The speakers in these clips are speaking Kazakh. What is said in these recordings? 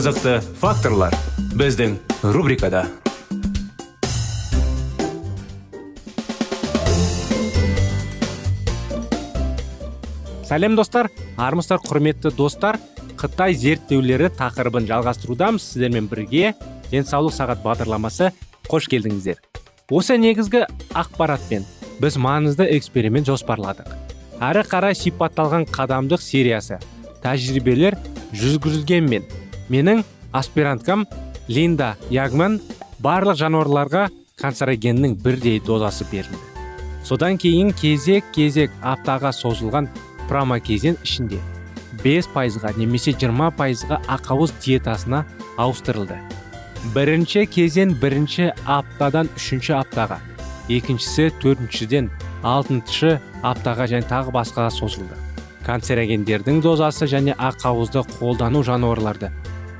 Қызықты факторлар біздің рубрикада. Сәлем достар. Армысыздар құрметті достар. Қытай зерттеулері тақырыбын жалғастырудамыз. Сіздермен бірге денсаулық сағат бағдарламасы. Қош келдіңіздер. Осы негізгі ақпаратпен біз маңызды эксперимент жоспарладық. Әрі қарай сипатталған қадамдық сериясы тәжірибелер жүргізілгенмен менің аспиранткам линда ягман барлық жануарларға канцерогеннің бірдей дозасы берілді. Содан кейін кезек кезек аптаға созылған промакезин ішінде 5 пайызға немесе 20 пайызға ақауыз диетасына ауыстырылды. Бірінші кезең бірінші аптадан үшінші аптаға екіншісі төртіншіден алтыншы аптаға және тағы басқаға созылды. Канцерогендердің дозасы және ақауызды қолдану жануарларды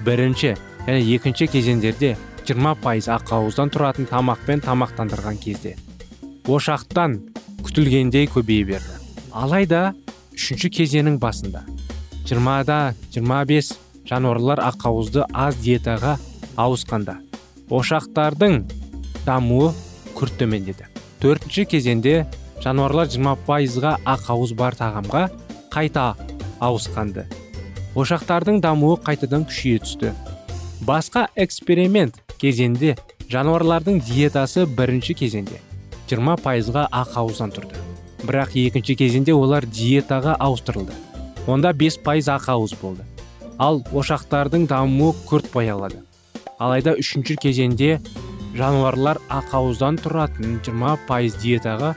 бірінші және екінші кезеңдерде 20 пайыз ақауыздан тұратын тамақпен тамақтандырған кезде ошақтан күтілгендей көбейе берді. Алайда үшінші кезеңнің басында 20-да 25 жануарлар ақауызды аз диетаға ауысқанда ошақтардың дамуы күрт төмендеді. Төртінші кезеңде жануарлар 20 пайызға ақауыз бар тағамға қайта ауысқанды. Ошақтардың дамуы қайтадан күшейе түсті. Басқа эксперимент кезеңде жануарлардың диетасы бірінші кезеңде 20 пайызға ақауыздан тұрды. Бірақ екінші кезеңде олар диетаға ауыстырылды. Онда 5 пайыз ақауыз болды. Ал ошақтардың дамуы күрт баяулады. Алайда үшінші кезеңде жануарлар ақауыздан тұратын 20 пайыз диетаға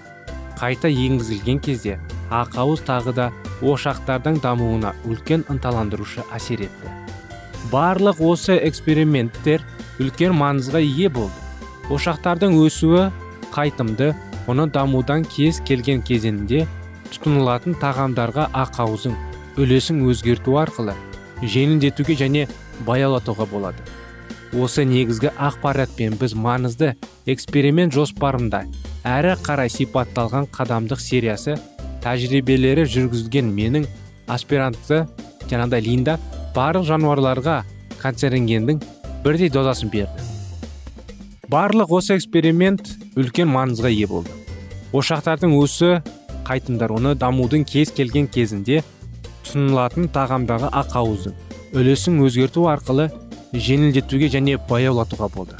қайта енгізілген кезде ақауыз тағы да ошақтардың дамуына үлкен ынталандырушы әсер етті. Барлық осы эксперименттер үлкен маңызға ие болды. Ошақтардың өсуі қайтымды оны дамудан кез келген кезеңінде тұтынылатын тағамдарға ақауыздың үлесін өзгерту арқылы жеңілдетуге және баяулатуға болады. Осы негізгі ақпаратпен біз маңызды эксперимент жоспарында әрі қарай сипатталған қадамдық сериясы тәжірибелері жүргізілген менің аспирантты жаңағыдай линда барлық жануарларға канцерогеннің бірдей дозасын берді. Барлық осы эксперимент үлкен маңызға ие болды. Ошақтардың өсі қайтымдар оны дамудың кез келген кезінде тұтынылатын тағамдағы ақауыздың үлесін өзгерту арқылы жеңілдетуге және баяулатуға болды.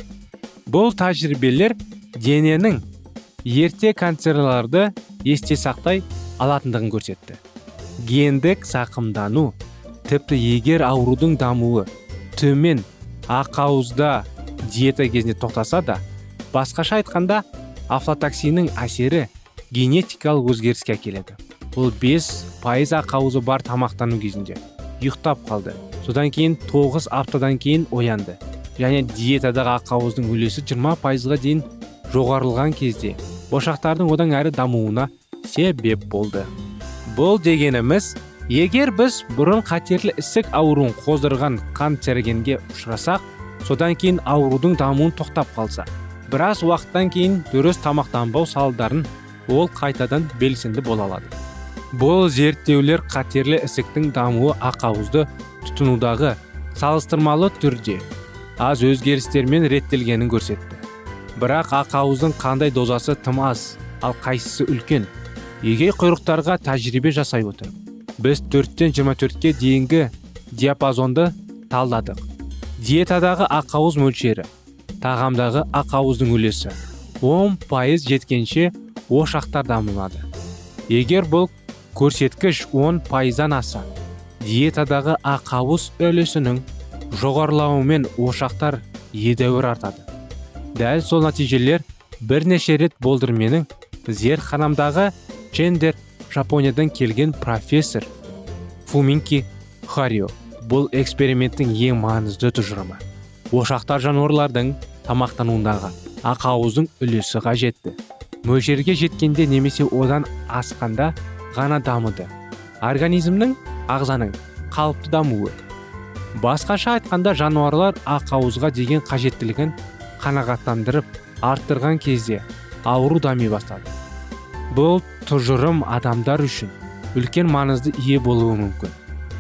Бұл тәжірибелер дененің ерте канцерларды есте сақтай алатындығын көрсетті. Гендік сақымдану тіпті егер аурудың дамуы төмен ақауызда диета кезінде тоқтаса да басқаша айтқанда афлатоксиннің әсері генетикалық өзгеріске әкеледі. Бұл 5 пайыз ақауызы бар тамақтану кезінде ұйықтап қалды. Содан кейін 9 аптадан кейін оянды. Және диетадағы ақауыздың үлесі 20 пайызға дейін жоғарылған кезде ошақтардың одан әрі дамуына себеп болды. Бұл дегеніміз егер біз бұрын қатерлі ісік ауруын қоздырған канцерогенге ұшырасақ содан кейін аурудың дамуын тоқтап қалса біраз уақыттан кейін дұрыс тамақтанбау салдарын ол қайтадан белсенді бола алады. Бұл зерттеулер қатерлі ісіктің дамуы ақауызды тұтынудағы салыстырмалы түрде аз өзгерістермен реттелгенін көрсетті. Бірақ ақауыздың қандай дозасы тым аз ал қайсысы үлкен? Егей құйрықтарға тәжірибе жасай отырып біз төрттен 24-ке дейінгі диапазонды талдадық. Диетадағы ақауыз мөлшері тағамдағы ақауыздың үлесі 10 пайыз жеткенше ошақтар дамылады егер бұл көрсеткіш 10 пайыздан аса диетадағы ақауыз үлесінің жоғарылауымен ошақтар едәуір артады. Дәл сол нәтижелер бірнеше рет болдырменің зертханамдағы чендер жапониядан келген профессор фуминки харио бұл эксперименттің ең маңызды тұжырымы. Ошақтар жануарлардың тамақтануындағы ақауыздың үлесі қажетті. Мөлшерге жеткенде немесе одан асқанда ғана дамыды. Организмнің ағзаның қалыпты дамуы. Басқаша айтқанда жануарлар ақауызға деген қажеттілігін қанағаттандырып арттырған кезде ауру дами бастады. Бұл тұжырым адамдар үшін үлкен маңызды ие болуы мүмкін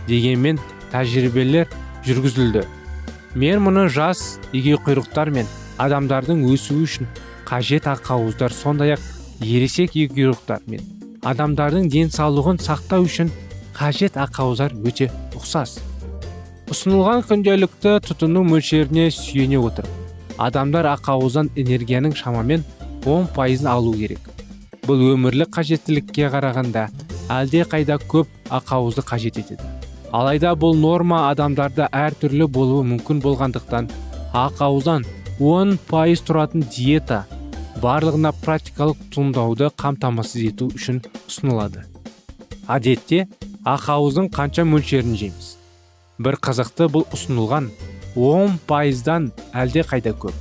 дегенмен тәжірибелер жүргізілді. Мен мұны жас егеуқұйрықтар мен адамдардың өсуі үшін қажет ақауыздар сондай ақ ересек егеуқұйрықтар мен адамдардың денсаулығын сақтау үшін қажет ақауыздар өте ұқсас. Ұсынылған күнделікті тұтыну мөлшеріне сүйене отырып адамдар ақауыздан энергияның шамамен 10 пайызын алу керек. Бұл өмірлік қажеттілікке қарағанда әлде қайда көп ақауызды қажет етеді. Алайда бұл норма адамдарда әртүрлі болуы мүмкін болғандықтан ақауыздан 10 пайыз тұратын диета барлығына практикалық туындауды қамтамасыз ету үшін ұсынылады. Әдетте ақауыздың қанша мөлшерін жейміз? Бір қызықты бұл ұсынылған 10 пайыздан әлде қайда көп.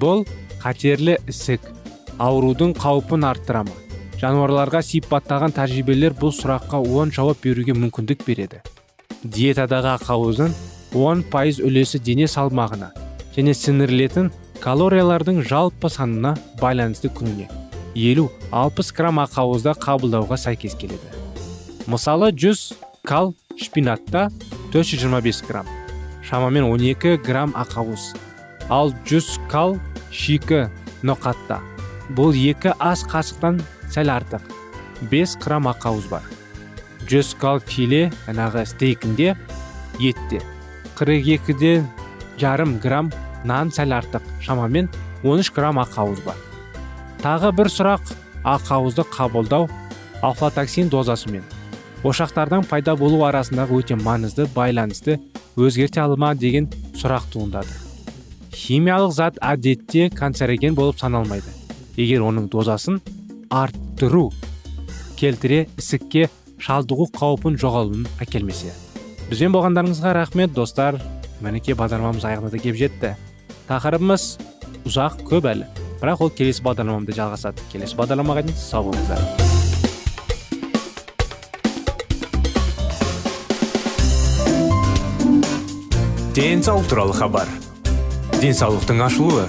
Бұл қатерлі ісік. Аурудың қаупін арттыра ма жануарларға сипаттаған тәжірибелер бұл сұраққа оң жауап беруге мүмкіндік береді. Диетадағы ақауыздың 10 пайыз үлесі дене салмағына және сіңірілетін калориялардың жалпы санына байланысты күніне 50-60 грамм ақауызды қабылдауға сәйкес келеді. Мысалы 100 кал шпинатта 425 грамм шамамен 12 грамм ақауыз. Ал 100 кал шикі ноқатта бұл екі ас қасықтан сәл артық. 5 грамм ақауыз бар. 100 кал филе жаңағы стейкінде етте 42-де жарым грамм нан сәл артық. Шамамен 13 грамм ақауыз бар. Тағы бір сұрақ ақауызды қабылдау афлатоксин дозасымен. Ошақтардың пайда болу арасындағы өте маңызды байланысты өзгерте ма деген сұрақ туындады. Химиялық зат әдетте канцероген болып саналмайды. Егер оның дозасын арттыру келтіре ісікке шалдығу қаупін жоғалуын әкелмесе. Бізбен болғандарыңызға рахмет достар. Мінекей бағдарламамыз аяғына да келіп жетті. Тақырыбымыз ұзақ көп әлі. Бірақ ол келесі бағдарламамда жалғасады келесі бағдарламаға дейін сау болыңыздар. Денсаулық туралы хабар. Денсаулықтың ашылуы.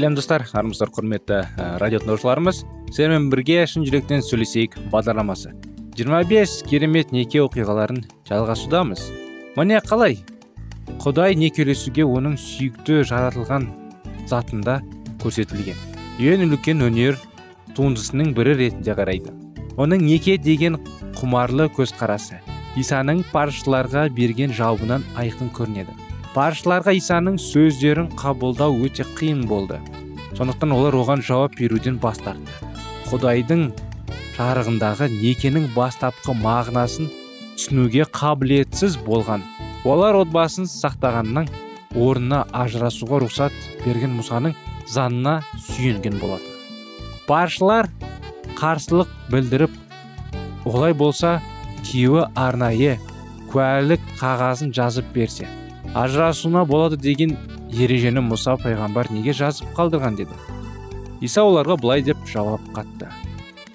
Сәлем достар. Армысыздар құрметті ә, радио тыңдаушыларымыз. Сіздермен бірге шын жүректен сөйлесейік бағдарламасы. 25 керемет неке оқиғаларын жалғасудамыз. Міне қалай? Құдай некелесуге оның сүйікті жаратылған затында көрсетілген. Ең үлкен өнер туындысының бірі ретінде қарайды. Оның неке деген құмарлы көзқарасы исаның паршыларға берген жауабынан айқын көрінеді. Паршыларға исаның сөздерін қабылдау өте қиын болды. Сондықтан олар оған жауап беруден бас тартты. Құдайдың жарығындағы некенің бастапқы мағынасын түсінуге қабілетсіз болған. Олар отбасын сақтағанның орнына ажырасуға рұқсат берген мұсаның заңына сүйенген болатын. Паршылар қарсылық білдіріп олай болса күйеуі арнайы куәлік қағазын жазып берсе ажырасуына болады деген ережені мұса пайғамбар неге жазып қалдырған деді. Иса оларға былай деп жауап қатты.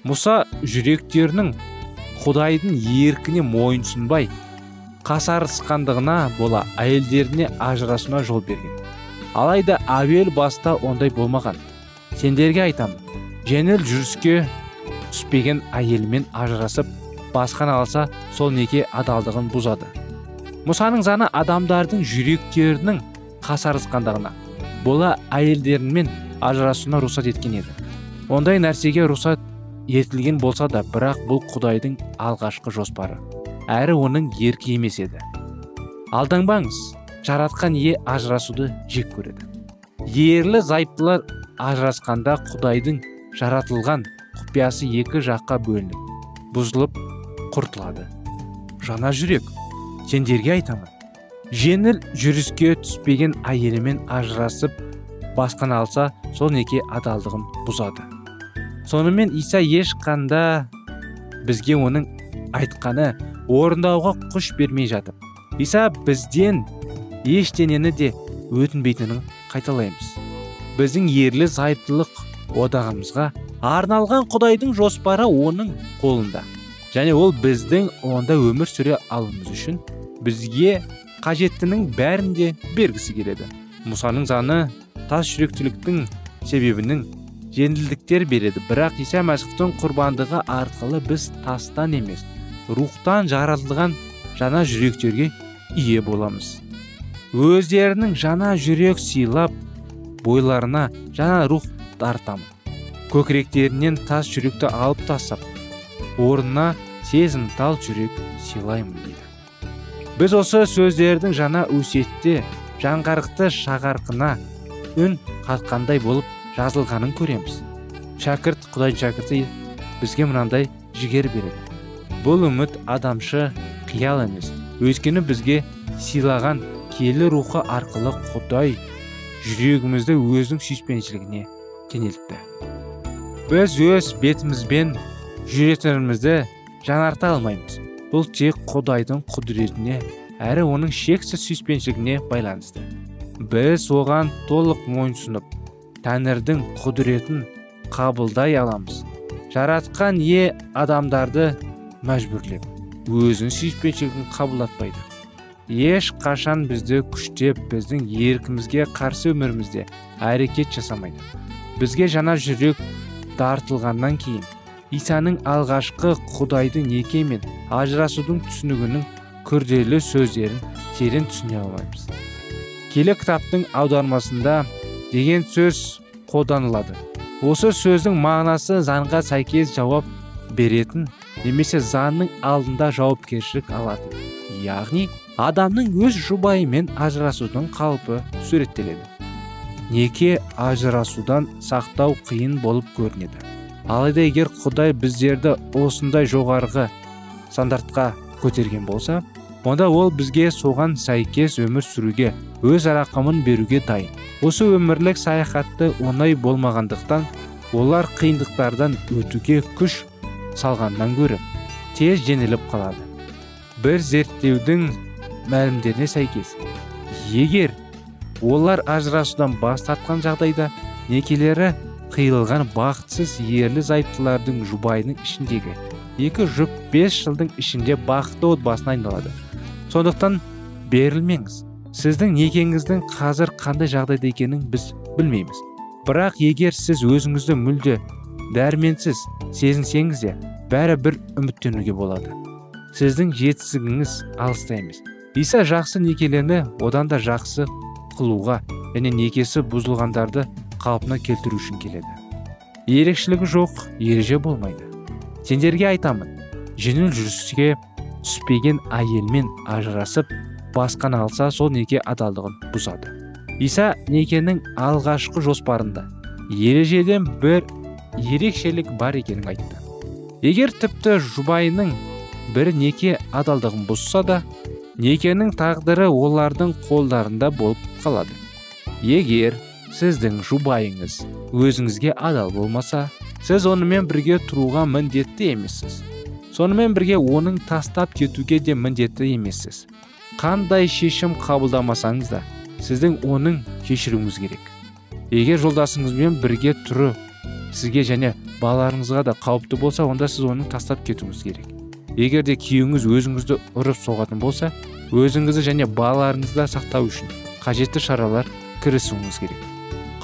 Мұса жүректерінің құдайдың еркіне мойынсұнбай қасарысқандығына бола әйелдеріне ажырасуына жол берген. Алайда әуел баста ондай болмаған. Сендерге айтамын жеңіл жүріске түспеген әйелмен ажырасып басқан алса сол неке адалдығын бұзады? Мұсаның заңы адамдардың жүректерінің қасарысқандығына бола әйелдерімен ажырасуына рұқсат еткен еді. Ондай нәрсеге рұқсат етілген болса да бірақ бұл құдайдың алғашқы жоспары. Әрі оның еркі емес еді. Алданбаңыз жаратқан ие ажырасуды жек көреді. Ерлі зайыптылар ажырасқанда құдайдың жаратылған құпиясы екі жаққа бөлініп бұзылып құртылады. Жана жүрек. Сендерге айтамын. Жеңіл жүріске түспеген әйелімен ажырасып басқан алса сол неке адалдығын бұзады. Сонымен иса ешқанда бізге оның айтқаны орындауға күш бермей жатып иса бізден ештеңені де өтінбейтінін қайталаймыз. Біздің ерлі зайыптылық одағымызға арналған құдайдың жоспары оның қолында. Және ол біздің онда өмір сүре алуымыз үшін бізге қажеттінің бәрін де бергісі келеді. Мұсаның заны тас жүректіліктің себебінің жеңілдіктер береді. Бірақ иса мәсіхтің құрбандығы арқылы біз тастан емес рухтан жаратылған жаңа жүректерге ие боламыз. Өздерінің жаңа жүрек сыйлап бойларына жаңа рух тартамын көкіректерінен тас жүректі алып тастап орнына сезімтал жүрек сыйлаймын дейді. Біз осы сөздердің жаңа өсетте жаңғарықты шағарқына үн қатқандай болып жазылғанын көреміз. Шәкірт құдай шәкірті бізге мынандай жігер береді. Бұл үміт адамшы қиял емес өйткені бізге сыйлаған келі рухы арқылы құдай жүрегімізді өзінің сүйіспеншілігіне кенелтті. Біз өз бетімізбен жүретінімізді жаңарта алмаймыз. Бұл тек құдайдың құдіретіне әрі оның шексіз сүйіспеншілігіне байланысты. Біз оған толық мойынсұнып тәңірдің құдіретін қабылдай аламыз. Жаратқан е адамдарды мәжбүрлеп өзінің сүйіспеншілігін қабылдатпайды. Еш қашан бізді күштеп біздің еркімізге қарсы өмірімізде әрекет жасамайды. Бізге жаңа жүрек тартылғаннан кейін исаның алғашқы құдайдың неке мен ажырасудың түсінігінің күрделі сөздерін терең түсіне алмаймыз. Келе кітаптың аудармасында деген сөз қолданылады. Осы сөздің мағынасы заңға сәйкес жауап беретін немесе заңның алдында жауапкершілік алатын. Яғни адамның өз жұбайымен ажырасудың қалпы суреттеледі. Неке ажырасудан сақтау қиын болып көрінеді. Алайда егер құдай біздерді осындай жоғарғы стандартқа көтерген болса онда ол бізге соған сәйкес өмір сүруге өз рақымын беруге дайын. Осы өмірлік саяхатты оңай болмағандықтан олар қиындықтардан өтуге күш салғаннан гөрі тез жеңіліп қалады. Бір зерттеудің мәлімдеріне сәйкес егер олар ажырасудан бас тартқан жағдайда некелері қиылған бақытсыз ерлі зайыптылардың жұбайының ішіндегі екі жұп бес жылдың ішінде бақытты отбасына айналады. Сондықтан берілмеңіз. Сіздің некеңіздің қазір қандай жағдайда екенін біз білмейміз. Бірақ егер сіз өзіңізді мүлде дәрменсіз сезінсеңіз де бәрі бір үміттенуге болады. Сіздің жетістігіңіз алыста емес. Иса жақсы некелерді одан да жақсы қылуға және некесі бұзылғандарды қалпына келтіру үшін келеді. Ерекшелігі жоқ ереже болмайды. Сендерге айтамын жеңіл жүріске түспеген әйелмен ажырасып басқан алса сол неке адалдығын бұзады. Иса некенің алғашқы жоспарында ережеден бір ерекшелік бар екенін айтты. Егер тіпті жұбайының бір неке адалдығын бұзса да некенің тағдыры олардың қолдарында болып қалады. Егер сіздің жұбайыңыз өзіңізге адал болмаса сіз онымен бірге тұруға міндетті емессіз. Сонымен бірге оның тастап кетуге де міндетті емессіз. Қандай шешім қабылдамасаңыз да сіздің оның кешіруіңіз керек. Егер жолдасыңызбен бірге тұру сізге және балаларыңызға да қауіпті болса онда сіз оның тастап кетуіңіз керек. Егер де күйеуіңіз өзіңізді ұрып соғатын болса өзіңізді және балаларыңызды сақтау үшін қажетті шаралар кірісуіңіз керек.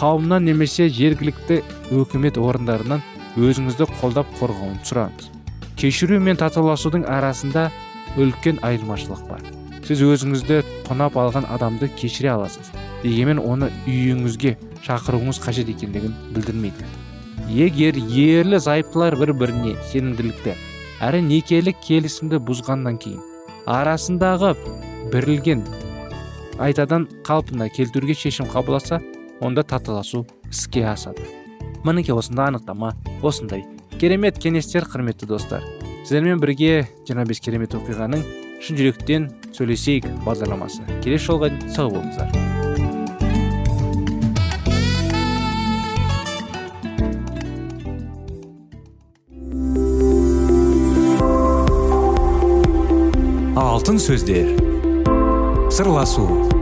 Қауымнан немесе жергілікті өкімет орындарынан өзіңізді қолдап қорғауын сұраңыз. Кешіру мен татуласудың арасында үлкен айырмашылық бар. Сіз өзіңізді тонап алған адамды кешіре аласыз дегенмен оны үйіңізге шақыруыңыз қажет екендігін білдірмейді. Егер ерлі зайыптылар бір біріне сенімділікті әрі некелік келісімді бұзғаннан кейін арасындағы бірілген айтадан қалпына келтіруге шешім қабылдаса онда татуласу іске асады. Мінекей осындай анықтама осындай керемет кеңестер құрметті достар. Сіздермен бірге 25 керемет оқиғаның шын жүректен сөйлесейік бағдарламасы. Келесі жолға сау болыңыздар. Алтын сөздер. Сырласу.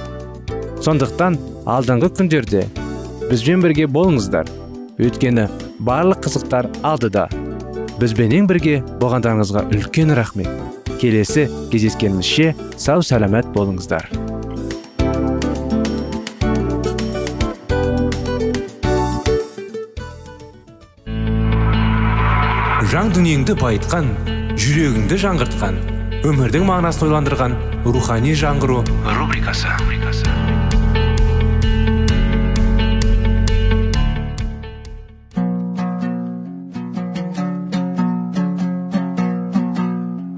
Сондықтан алдыңғы күндерде бізбен бірге болыңыздар. Өйткені барлық қызықтар алдыда. Бізбенен бірге болғандарыңызға үлкен рахмет. Келесі кездескенімізше сау сәлемет болыңыздар. Жан дүниеңді байытқан жүрегіңді жаңғыртқан өмірдің мағынасын ойландырған рухани жаңғыру рубрикасы.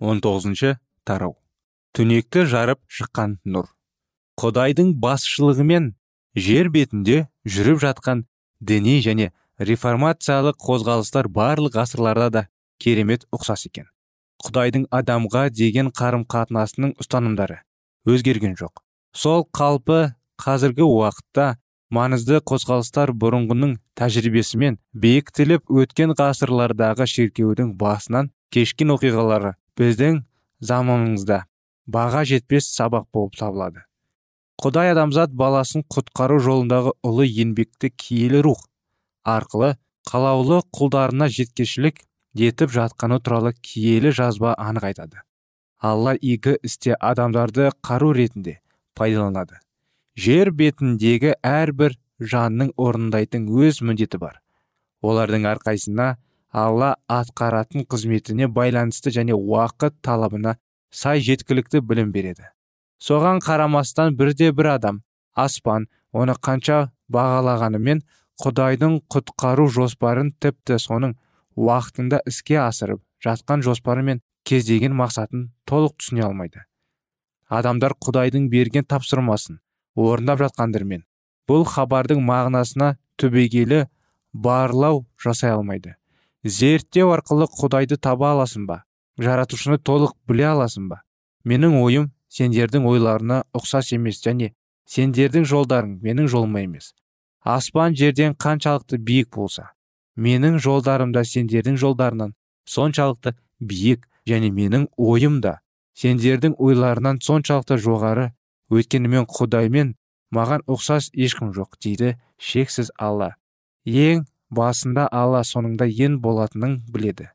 19 тоғызыншы тарау. Түнекті жарып шыққан нұр. Құдайдың басшылығымен жер бетінде жүріп жатқан діни және реформациялық қозғалыстар барлық ғасырларда да керемет ұқсас екен. Құдайдың адамға деген қарым қатынасының ұстанымдары өзгерген жоқ. Сол қалпы қазіргі уақытта маңызды қозғалыстар бұрынғының тәжірибесімен бекітіліп өткен ғасырлардағы шіркеудің басынан кешкен оқиғалары біздің заманымызда баға жетпес сабақ болып табылады. Құдай адамзат баласын құтқару жолындағы ұлы еңбекті киелі рух арқылы қалаулы құлдарына жеткешілік етіп жатқаны туралы киелі жазба анық айтады. Алла игі істе адамдарды қару ретінде пайдаланады. Жер бетіндегі әрбір жанның орындайтын өз міндеті бар. Олардың әрқайсына алла атқаратын қызметіне байланысты және уақыт талабына сай жеткілікті білім береді. Соған қарамастан бірде бір адам аспан оны қанша бағалағанымен құдайдың құтқару жоспарын тіпті соның уақытында іске асырып жатқан жоспары мен кездеген мақсатын толық түсіне алмайды. Адамдар құдайдың берген тапсырмасын орындап жатқандырмен бұл хабардың мағынасына түбегейлі барлау жасай алмайды. Зерттеу арқылы құдайды таба аласың ба? Жаратушыны толық біле аласың ба? Менің ойым сендердің ойларына ұқсас емес және сендердің жолдарың менің жолыма емес. Аспан жерден қаншалықты биік болса менің жолдарым да сендердің жолдарынан соншалықты биік және менің ойым да сендердің ойларынан соншалықты жоғары. Өйткені мен құдаймен маған ұқсас ешкім жоқ дейді шексіз алла. Ең басында алла соңында ең болатынын біледі.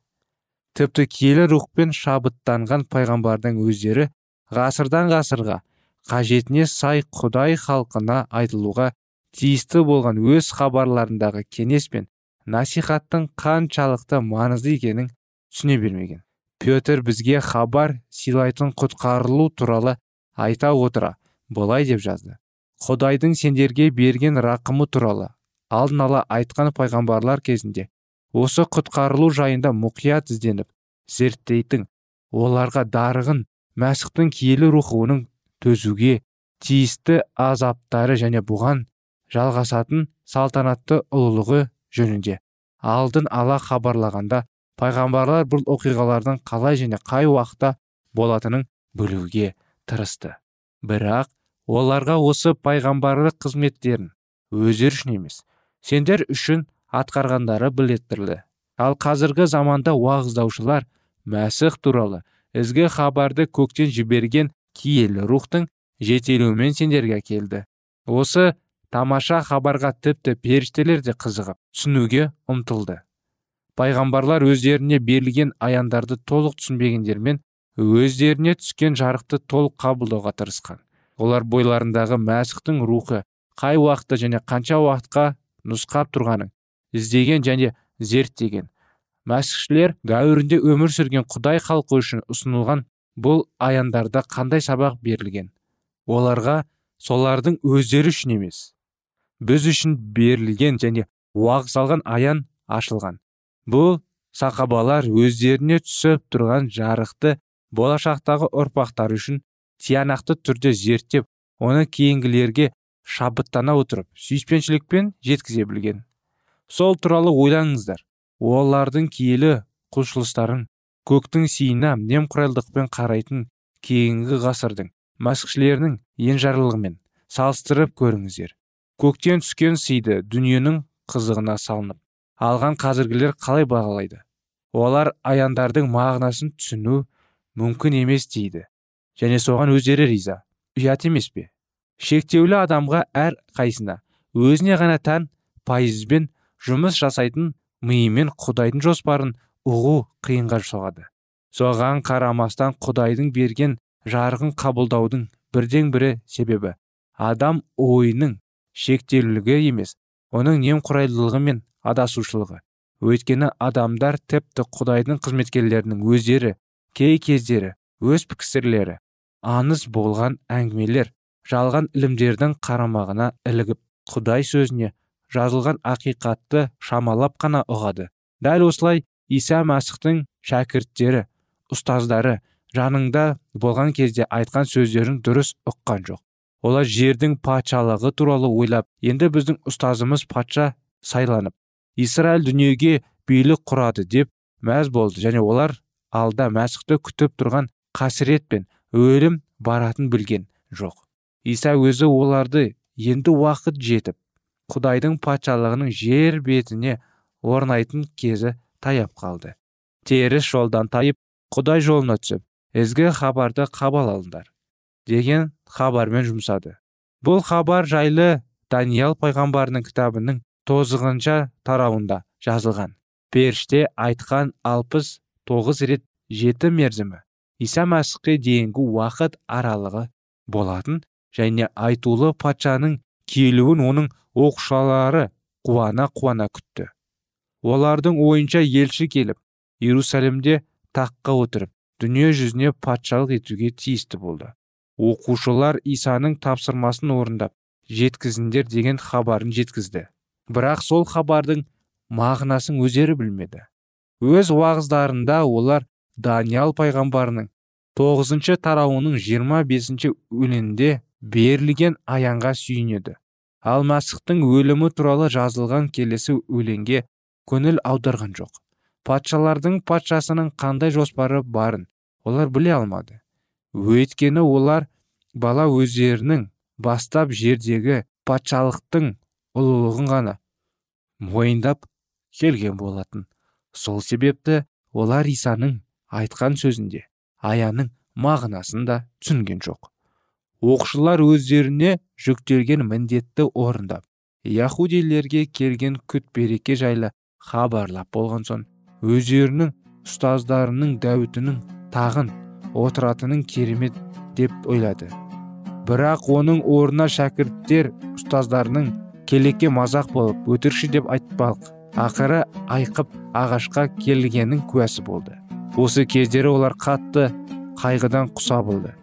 Тіпті киелі рухпен шабыттанған пайғамбардың өздері ғасырдан ғасырға қажетіне сай құдай халқына айтылуға тиісті болған өз хабарларындағы кеңес пен насихаттың қаншалықты маңызды екенін түсіне бермеген. Петр бізге хабар сыйлайтын құтқарылу туралы айта отыра былай деп жазды. Құдайдың сендерге берген рақымы туралы алдын ала айтқан пайғамбарлар кезінде осы құтқарылу жайында мұқият ізденіп зерттейтін оларға дарығын мәсіхтің киелі рухы оның төзуге тиісті азаптары және бұған жалғасатын салтанатты ұлылығы жөнінде алдын ала хабарлағанда пайғамбарлар бұл оқиғалардың қалай және қай уақытта болатынын білуге тырысты. Бірақ оларға осы пайғамбарлық қызметтерін өздері үшін емес сендер үшін атқарғандары білеттірді ал қазіргі заманда уағыздаушылар мәсіх туралы ізгі хабарды көктен жіберген киелі рухтың жетелеуімен сендерге келді. Осы тамаша хабарға тіпті періштелер де қызығып түсінуге ұмтылды. Пайғамбарлар өздеріне берілген аяндарды толық түсінбегендермен өздеріне түскен жарықты толық қабылдауға тырысқан. Олар бойларындағы мәсіхтің рухы қай уақытта және қанша уақытқа нұсқап тұрғанын іздеген және зерттеген. Мәсіхшілер дәуірінде өмір сүрген құдай халқы үшін ұсынылған бұл аяндарда қандай сабақ берілген? Оларға солардың өздері үшін емес біз үшін берілген және уағыз аян ашылған. Бұл сақабалар өздеріне түсіп тұрған жарықты болашақтағы ұрпақтар үшін тиянақты түрде зерттеп оны кейінгілерге шабыттана отырып сүйіспеншілікпен жеткізе білген. Сол туралы ойлаңыздар олардың киелі құлшылыстарын көктің сиына немқұрайлықпен қарайтын кейінгі ғасырдың мәсіхшілерінің енжарлығымен салыстырып көріңіздер. Көктен түскен сыйды дүниенің қызығына салынып алған қазіргілер қалай бағалайды? Олар аяндардың мағынасын түсіну мүмкін емес дейді. Және соған өздері риза. Ұят емес пе? Шектеулі адамға әр қайсына өзіне ғана тән пайызбен жұмыс жасайтын миымен құдайдың жоспарын ұғу қиынға соғады. Соған қарамастан құдайдың берген жарығын қабылдаудың бірден бірі себебі адам ойының шектеулілігі емес оның немқұрайлылығы мен адасушылығы. Өйткені адамдар тіпті құдайдың қызметкерлерінің өздері кей кездері өз пікірлері аңыз болған әңгімелер жалған ілімдердің қарамағына ілігіп құдай сөзіне жазылған ақиқатты шамалап қана ұғады. Дәл осылай иса мәсіхтің шәкірттері ұстаздары жаныңда болған кезде айтқан сөздерін дұрыс ұққан жоқ. Олар жердің патшалығы туралы ойлап енді біздің ұстазымыз патша сайланып израиль дүниеге билік құрады деп мәз болды. Және олар алда мәсіхті күтіп тұрған қасірет пен өлім баратын білген жоқ. Иса өзі оларды енді уақыт жетіп құдайдың патшалығының жер бетіне орнайтын кезі таяп қалды. Теріс жолдан тайып құдай жолына түсіп ізгі хабарды қабыл алыңдар деген хабармен жұмсады. Бұл хабар жайлы даниял пайғамбарының кітабының тозығынша тарауында жазылған. Періште айтқан алпыс тоғыз рет жеті мерзімі иса мәсіхке дейінгі уақыт аралығы болатын және айтулы патшаның келуін оның оқшалары қуана қуана күтті. Олардың ойынша елші келіп иерусалимде таққа отырып дүние жүзіне патшалық етуге тиісті болды. Оқушылар исаның тапсырмасын орындап жеткізіңдер деген хабарын жеткізді. Бірақ сол хабардың мағынасын өздері білмеді. Өз уағыздарында олар даниял пайғамбарының тоғызыншы тарауының жиырма бесінші өлеңінде берілген аянға сүйінеді ал мәсіхтің өлімі туралы жазылған келесі өлеңге көңіл аударған жоқ. Патшалардың патшасының қандай жоспары барын олар біле алмады. Өйткені олар бала өздерінің бастап жердегі патшалықтың ұлылығын ғана мойындап келген болатын. Сол себепті олар исаның айтқан сөзінде аяның мағынасын да түсінген жоқ. Оқшылар өздеріне жүктелген міндетті орындап яхудилерге келген күт береке жайлы хабарлап болған соң өздерінің ұстаздарының дәуітінің тағын отыратынын керемет деп ойлады. Бірақ оның орнына шәкірттер ұстаздарының келекке мазақ болып өтірікші деп айтпалық ақыры айқып ағашқа келгеннің куәсі болды. Осы кездері олар қатты қайғыдан құса болды.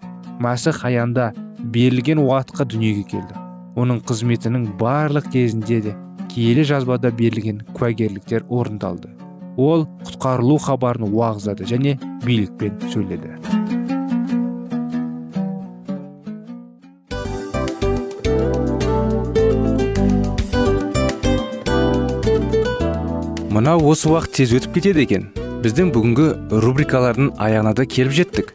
Мәсіх аянда берілген уақытқа дүниеге келді. Оның қызметінің барлық кезінде де киелі жазбада берілген куәгерліктер орындалды. Ол құтқарылу хабарын уағыздады және билікпен сөйледі. Мынау осы уақыт тез өтіп кетеді екен. Біздің бүгінгі рубрикалардың аяғына да келіп жеттік.